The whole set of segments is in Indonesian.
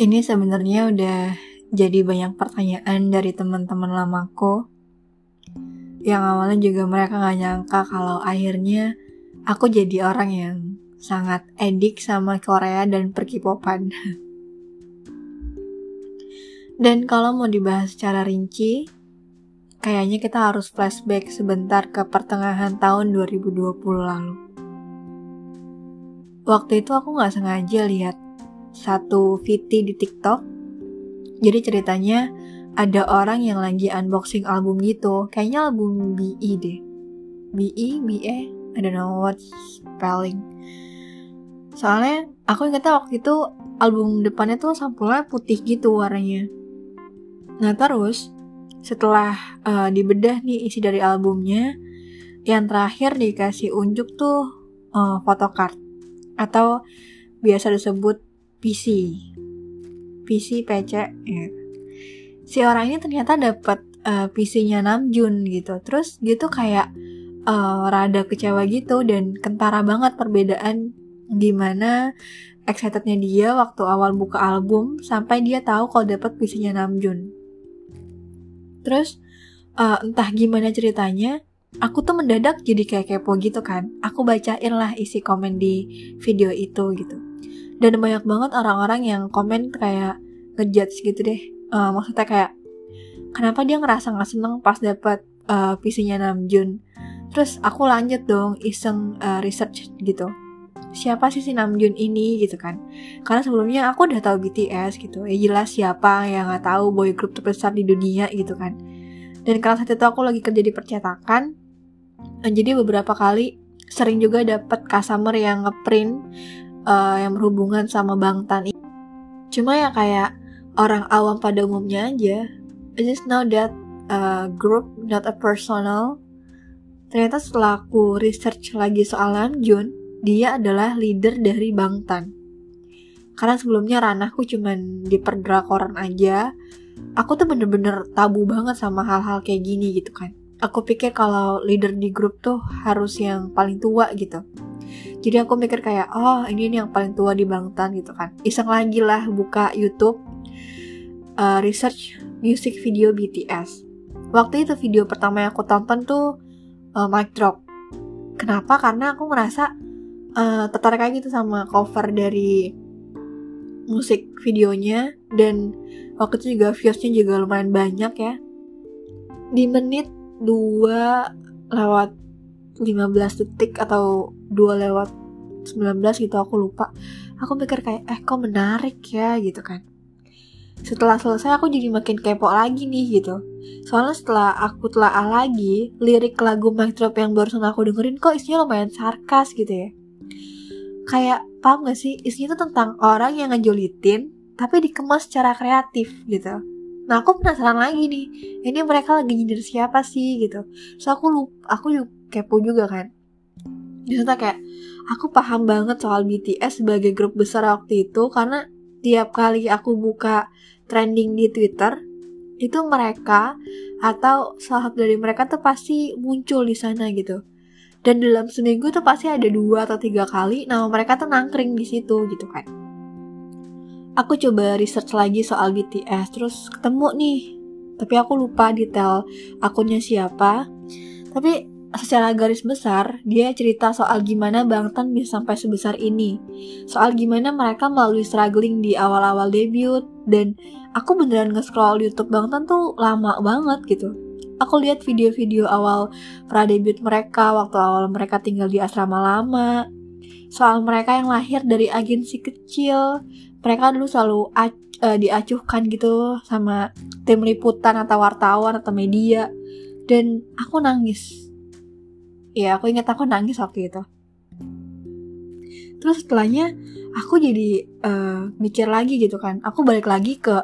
Ini sebenarnya udah jadi banyak pertanyaan dari teman-teman lamaku yang awalnya juga mereka nggak nyangka kalau akhirnya aku jadi orang yang sangat edik sama Korea dan perkipopan. Dan kalau mau dibahas secara rinci, kayaknya kita harus flashback sebentar ke pertengahan tahun 2020 lalu. Waktu itu aku nggak sengaja lihat satu VT di TikTok. Jadi ceritanya ada orang yang lagi unboxing album gitu. Kayaknya album BE deh. BE, BE, I don't know what spelling. Soalnya aku ingetnya waktu itu album depannya tuh sampulnya putih gitu warnanya. Nah terus setelah uh, dibedah nih isi dari albumnya, yang terakhir dikasih unjuk tuh uh, photocard atau biasa disebut PC. PC PC ya. Si orang ini ternyata dapat uh, PC-nya Namjoon gitu. Terus dia tuh kayak uh, rada kecewa gitu dan kentara banget perbedaan gimana excitednya dia waktu awal buka album sampai dia tahu kalau dapat PC-nya Namjoon. Terus uh, entah gimana ceritanya, aku tuh mendadak jadi kayak kepo gitu kan. Aku bacain lah isi komen di video itu gitu dan banyak banget orang-orang yang komen kayak ngejudge gitu deh. Uh, maksudnya kayak kenapa dia ngerasa nggak seneng pas dapat uh, eh, PC-nya Namjoon? Terus aku lanjut dong iseng uh, research gitu. Siapa sih si Namjoon ini? Gitu kan. Karena sebelumnya aku udah tahu BTS gitu. Ya jelas siapa yang nggak tahu boy group terbesar di dunia gitu kan. Dan karena saat itu aku lagi kerja di percetakan jadi beberapa kali sering juga dapat customer yang ngeprint uh, yang berhubungan sama Bangtan ini. Cuma ya kayak orang awam pada umumnya aja. I just know that uh, group not a personal. Ternyata setelah aku research lagi soal Namjoon, dia adalah leader dari Bangtan. Karena sebelumnya ranahku cuman di perdrakoran aja, aku tuh bener-bener tabu banget sama hal-hal kayak gini gitu kan. Aku pikir kalau leader di grup tuh harus yang paling tua gitu jadi aku mikir kayak oh ini nih yang paling tua di Bangtan gitu kan. Iseng lagi lah buka YouTube uh, research music video BTS waktu itu video pertama yang aku tonton tuh uh, Mic Drop. Kenapa? Karena aku ngerasa uh, tertarik aja gitu sama cover dari musik videonya. Dan waktu itu juga viewsnya juga lumayan banyak ya. Di menit 2 lewat 15 detik atau 2 lewat 19 gitu aku lupa. Aku mikir kayak eh kok menarik ya gitu kan. Setelah selesai aku jadi makin kepo lagi nih gitu. Soalnya setelah aku telah lagi lirik lagu Mic Drop yang barusan aku dengerin kok isinya lumayan sarkas gitu ya. Kayak paham gak sih? Isinya tuh tentang orang yang ngejulitin tapi dikemas secara kreatif gitu. Nah aku penasaran lagi nih ini mereka lagi nyindir siapa sih gitu. So aku lupa aku kepo juga kan Ternyata kayak aku paham banget soal BTS sebagai grup besar waktu itu karena tiap kali aku buka trending di Twitter itu mereka atau salah satu dari mereka tuh pasti muncul di sana gitu. Dan dalam seminggu tuh pasti ada dua atau tiga kali nama mereka tuh nangkring di situ gitu kan. Aku coba research lagi soal BTS terus ketemu nih. Tapi aku lupa detail akunnya siapa. Tapi secara garis besar, dia cerita soal gimana Bangtan bisa sampai sebesar ini. Soal gimana mereka melalui struggling di awal-awal debut, dan aku beneran nge-scroll YouTube Bangtan tuh lama banget gitu. Aku lihat video-video awal pra debut mereka, waktu awal mereka tinggal di asrama lama, soal mereka yang lahir dari agensi kecil, mereka dulu selalu uh, diacuhkan gitu sama tim liputan atau wartawan atau media, dan aku nangis ya aku ingat aku nangis waktu itu. Terus setelahnya aku jadi uh, mikir lagi gitu kan. Aku balik lagi ke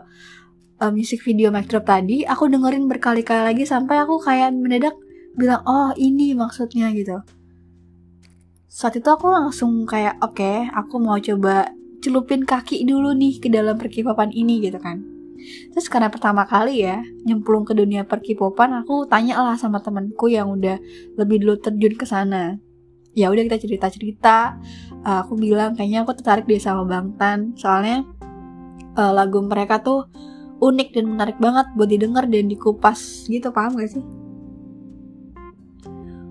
uh, music video Mic Drop tadi. Aku dengerin berkali-kali lagi sampai aku kayak mendadak bilang oh ini maksudnya gitu. Saat itu aku langsung kayak oke okay, aku mau coba celupin kaki dulu nih ke dalam perkipapan ini gitu kan Terus karena pertama kali ya nyemplung ke dunia perkipopan, aku tanya lah sama temanku yang udah lebih dulu terjun ke sana. Ya udah kita cerita-cerita. Uh, aku bilang kayaknya aku tertarik deh sama Bangtan, soalnya uh, lagu mereka tuh unik dan menarik banget buat didengar dan dikupas gitu paham gak sih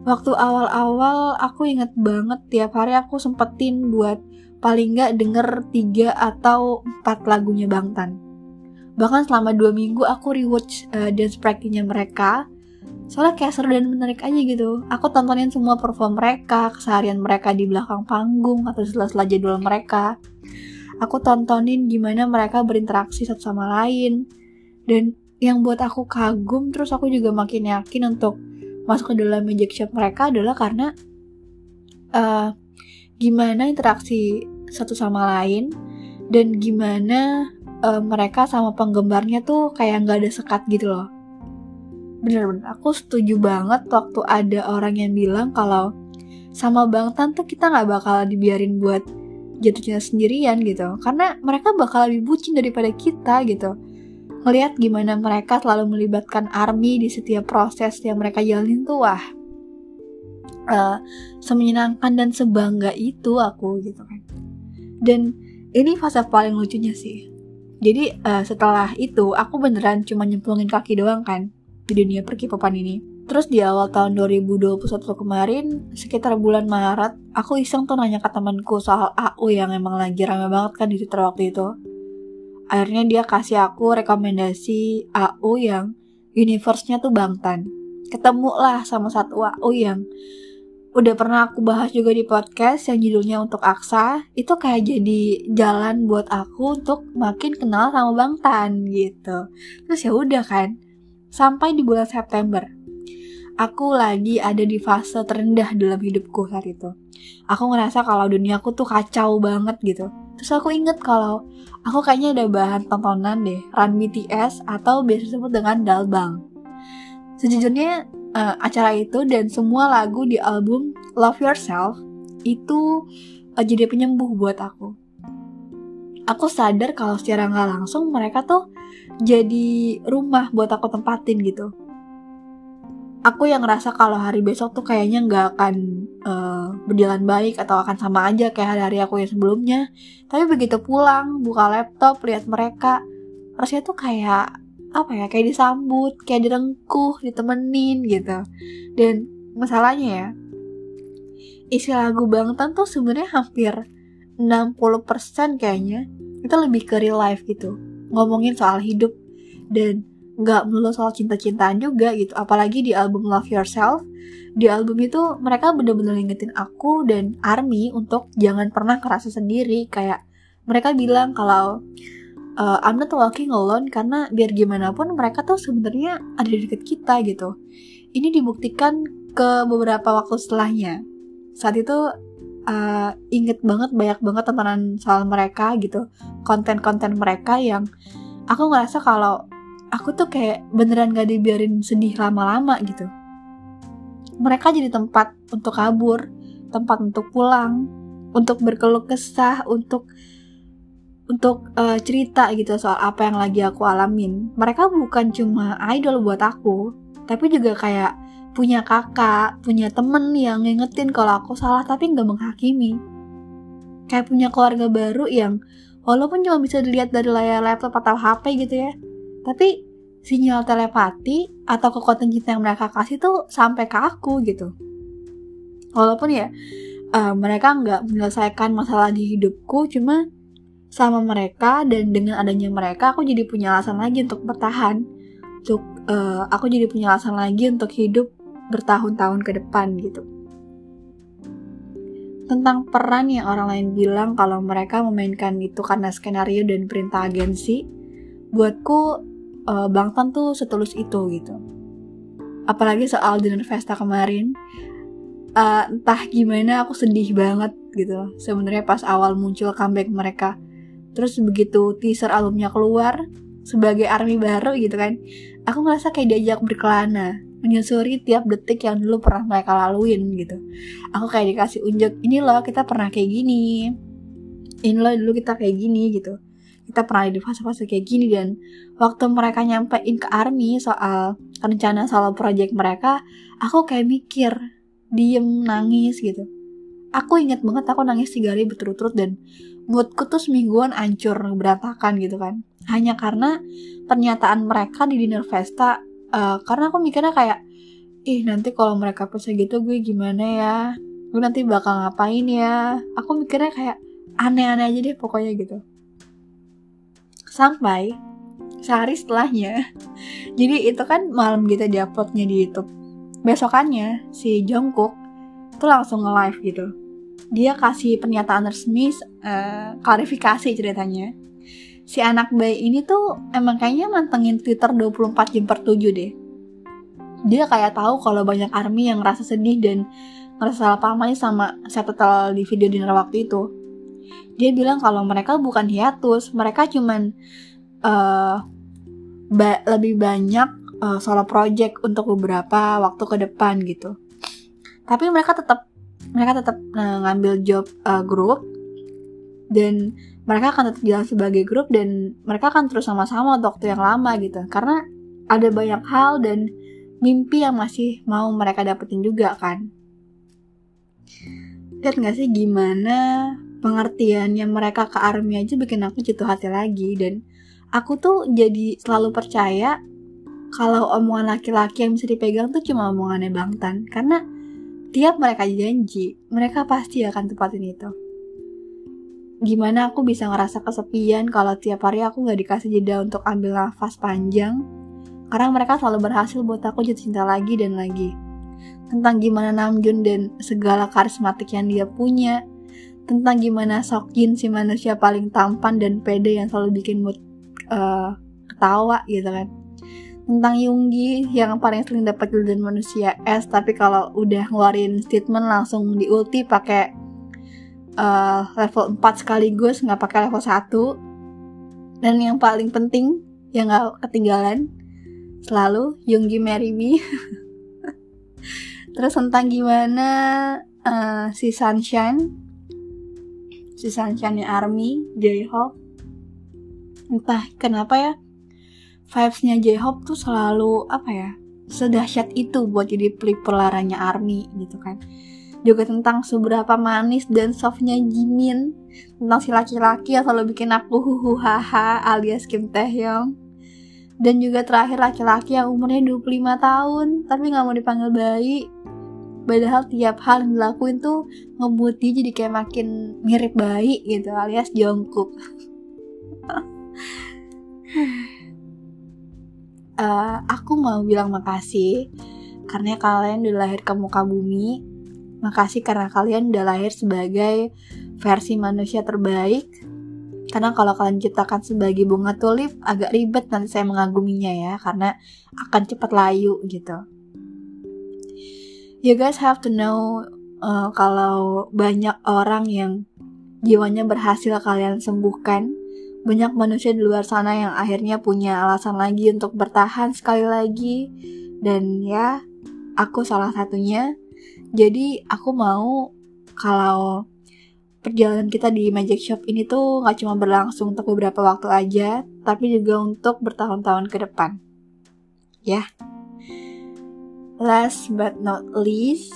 waktu awal-awal aku inget banget tiap hari aku sempetin buat paling nggak denger tiga atau empat lagunya Bangtan bahkan selama dua minggu aku rewatch uh, dance practice-nya mereka. Soalnya kayak seru dan menarik aja gitu. Aku tontonin semua perform mereka keseharian mereka di belakang panggung atau setelah-setelah jadwal mereka. Aku tontonin gimana mereka berinteraksi satu sama lain. Dan yang buat aku kagum terus aku juga makin yakin untuk masuk ke dalam magic shop mereka adalah karena uh, gimana interaksi satu sama lain dan gimana uh, mereka sama penggemarnya tuh kayak nggak ada sekat gitu loh. Bener-bener aku setuju banget waktu ada orang yang bilang kalau sama Bang Tan tuh kita nggak bakal dibiarin buat jatuhnya sendirian gitu. Karena mereka bakal lebih bucin daripada kita gitu. Ngelihat gimana mereka selalu melibatkan army di setiap proses yang mereka jalanin tuh wah uh, semenyenangkan dan sebangga itu aku gitu kan. Dan ini fase paling lucunya sih jadi uh, setelah itu aku beneran cuma nyemplungin kaki doang kan di dunia perkipopan ini. Terus di awal tahun 2021 kemarin, sekitar bulan Maret, aku iseng tuh nanya ke temanku soal AU yang emang lagi rame banget kan di Twitter waktu itu. Akhirnya dia kasih aku rekomendasi AU yang universe-nya tuh Bangtan. Ketemu lah sama satu AU yang udah pernah aku bahas juga di podcast yang judulnya untuk Aksa itu kayak jadi jalan buat aku untuk makin kenal sama Bang Tan gitu terus ya udah kan sampai di bulan September. Aku lagi ada di fase terendah dalam hidupku saat itu. Aku ngerasa kalau duniaku tuh kacau banget gitu. Terus aku inget kalau aku kayaknya ada bahan tontonan deh, Run BTS atau biasa disebut dengan Dalbang. Sejujurnya uh, acara itu dan semua lagu di album Love Yourself itu uh, jadi penyembuh buat aku. Aku sadar kalau secara nggak langsung mereka tuh jadi rumah buat aku tempatin gitu aku yang ngerasa kalau hari besok tuh kayaknya nggak akan uh, berjalan baik atau akan sama aja kayak hari-hari aku yang sebelumnya tapi begitu pulang buka laptop lihat mereka rasanya tuh kayak apa ya kayak disambut kayak direngkuh ditemenin gitu. Dan masalahnya ya isi lagu Bangtan tuh sebenarnya hampir 60% kayaknya itu lebih ke real life gitu. Ngomongin soal hidup dan nggak melulu soal cinta-cintaan juga gitu. Apalagi di album Love Yourself di album itu mereka bener-bener ngingetin aku dan Army untuk jangan pernah kerasa sendiri. Kayak mereka bilang kalau uh, I'm not walking alone karena biar gimana pun mereka tuh sebenarnya ada di dekat kita gitu. Ini dibuktikan ke beberapa waktu setelahnya. Saat itu uh, inget banget banyak banget tontonan soal mereka gitu. Konten-konten mereka yang aku ngerasa kalau aku tuh kayak beneran gak dibiarin sedih lama-lama gitu. Mereka jadi tempat untuk kabur tempat untuk pulang untuk berkeluh kesah untuk untuk uh, cerita gitu soal apa yang lagi aku alamin mereka bukan cuma idol buat aku tapi juga kayak punya kakak, punya temen yang ngingetin kalau aku salah tapi nggak menghakimi. Kayak punya keluarga baru yang walaupun cuma bisa dilihat dari layar laptop atau HP gitu ya, tapi sinyal telepati atau kekuatan cinta yang mereka kasih tuh sampai ke aku gitu. Walaupun ya uh, mereka nggak menyelesaikan masalah di hidupku, cuma sama mereka dan dengan adanya mereka aku jadi punya alasan lagi untuk bertahan untuk uh, aku jadi punya alasan lagi untuk hidup bertahun-tahun ke depan gitu. Tentang peran yang orang lain bilang kalau mereka memainkan itu karena skenario dan perintah agensi, buatku uh, Bang Tan tuh setulus itu gitu. Apalagi soal dinner festa kemarin, uh, entah gimana aku sedih banget gitu. Sebenarnya pas awal muncul comeback mereka, terus begitu teaser albumnya keluar sebagai army baru gitu kan, aku ngerasa kayak diajak berkelana menyusuri tiap detik yang dulu pernah mereka laluin gitu. Aku kayak dikasih unjuk ini loh kita pernah kayak gini. Ini loh dulu kita kayak gini gitu. Kita pernah di fase-fase kayak gini dan waktu mereka nyampein ke army soal rencana soal project mereka aku kayak mikir diem nangis gitu aku inget banget aku nangis tiga hari berturut-turut dan moodku tuh semingguan ancur berantakan gitu kan. Hanya karena pernyataan mereka di dinner festa uh, karena aku mikirnya kayak ih nanti kalau mereka pesen gitu gue gimana ya? Gue nanti bakal ngapain ya? Aku mikirnya kayak aneh-aneh aja deh pokoknya gitu. Sampai sehari setelahnya jadi itu kan malam gitu di uploadnya di YouTube. Besokannya si Jungkook tuh langsung nge-live gitu dia kasih pernyataan resmi uh, klarifikasi ceritanya si anak bayi ini tuh emang kayaknya mantengin Twitter 24 jam per 7 deh dia kayak tahu kalau banyak army yang ngerasa sedih dan ngerasa salah paham aja sama subtitle di video dinner waktu itu. Dia bilang kalau mereka bukan hiatus, mereka cuman uh, ba lebih banyak uh, solo project untuk beberapa waktu ke depan gitu. Tapi mereka tetap mereka tetap uh, ngambil job uh, grup dan mereka akan tetap jalan sebagai grup dan mereka akan terus sama-sama waktu yang lama gitu. Karena ada banyak hal dan mimpi yang masih mau mereka dapetin juga kan. Lihat gak sih gimana pengertiannya mereka ke army aja bikin aku jatuh hati lagi dan aku tuh jadi selalu percaya kalau omongan laki-laki yang bisa dipegang tuh cuma omongannya Bangtan. Karena tiap mereka janji mereka pasti akan tepatin itu gimana aku bisa ngerasa kesepian kalau tiap hari aku nggak dikasih jeda untuk ambil nafas panjang karena mereka selalu berhasil buat aku jatuh cinta lagi dan lagi. Tentang gimana Namjoon dan segala karismatik yang dia punya. Tentang gimana Sokjin si manusia paling tampan dan pede yang selalu bikin mood uh, ketawa gitu kan. Tentang Yunggi yang paling sering dapat dan manusia S tapi kalau udah ngeluarin statement langsung di ulti pakai uh, level 4 sekaligus nggak pakai level 1 dan yang paling penting yang nggak ketinggalan selalu Yoongi Marry Me. Terus tentang gimana uh, si Sunshine si Sunshine Army J-Hope entah kenapa ya vibesnya J-Hope tuh selalu apa ya sedahsyat itu buat jadi pelipur Army gitu kan. Juga tentang seberapa manis dan softnya Jimin tentang si laki-laki yang selalu bikin aku huhu haha alias Kim Taehyung. Dan juga terakhir laki-laki yang umurnya 25 tahun tapi nggak mau dipanggil bayi. Padahal tiap hal yang dilakuin tuh ngebuat dia jadi kayak makin mirip bayi gitu alias jongkuk uh, aku mau bilang makasih karena kalian udah lahir ke muka bumi makasih karena kalian udah lahir sebagai versi manusia terbaik karena kalau kalian ciptakan sebagai bunga tulip agak ribet nanti saya mengaguminya ya karena akan cepat layu gitu. You guys have to know uh, kalau banyak orang yang jiwanya berhasil kalian sembuhkan. Banyak manusia di luar sana yang akhirnya punya alasan lagi untuk bertahan sekali lagi. Dan ya, aku salah satunya. Jadi aku mau kalau perjalanan kita di Magic Shop ini tuh nggak cuma berlangsung untuk beberapa waktu aja, tapi juga untuk bertahun-tahun ke depan. Ya. Last but not least,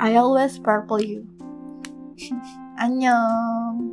I always purple you. Annyeong.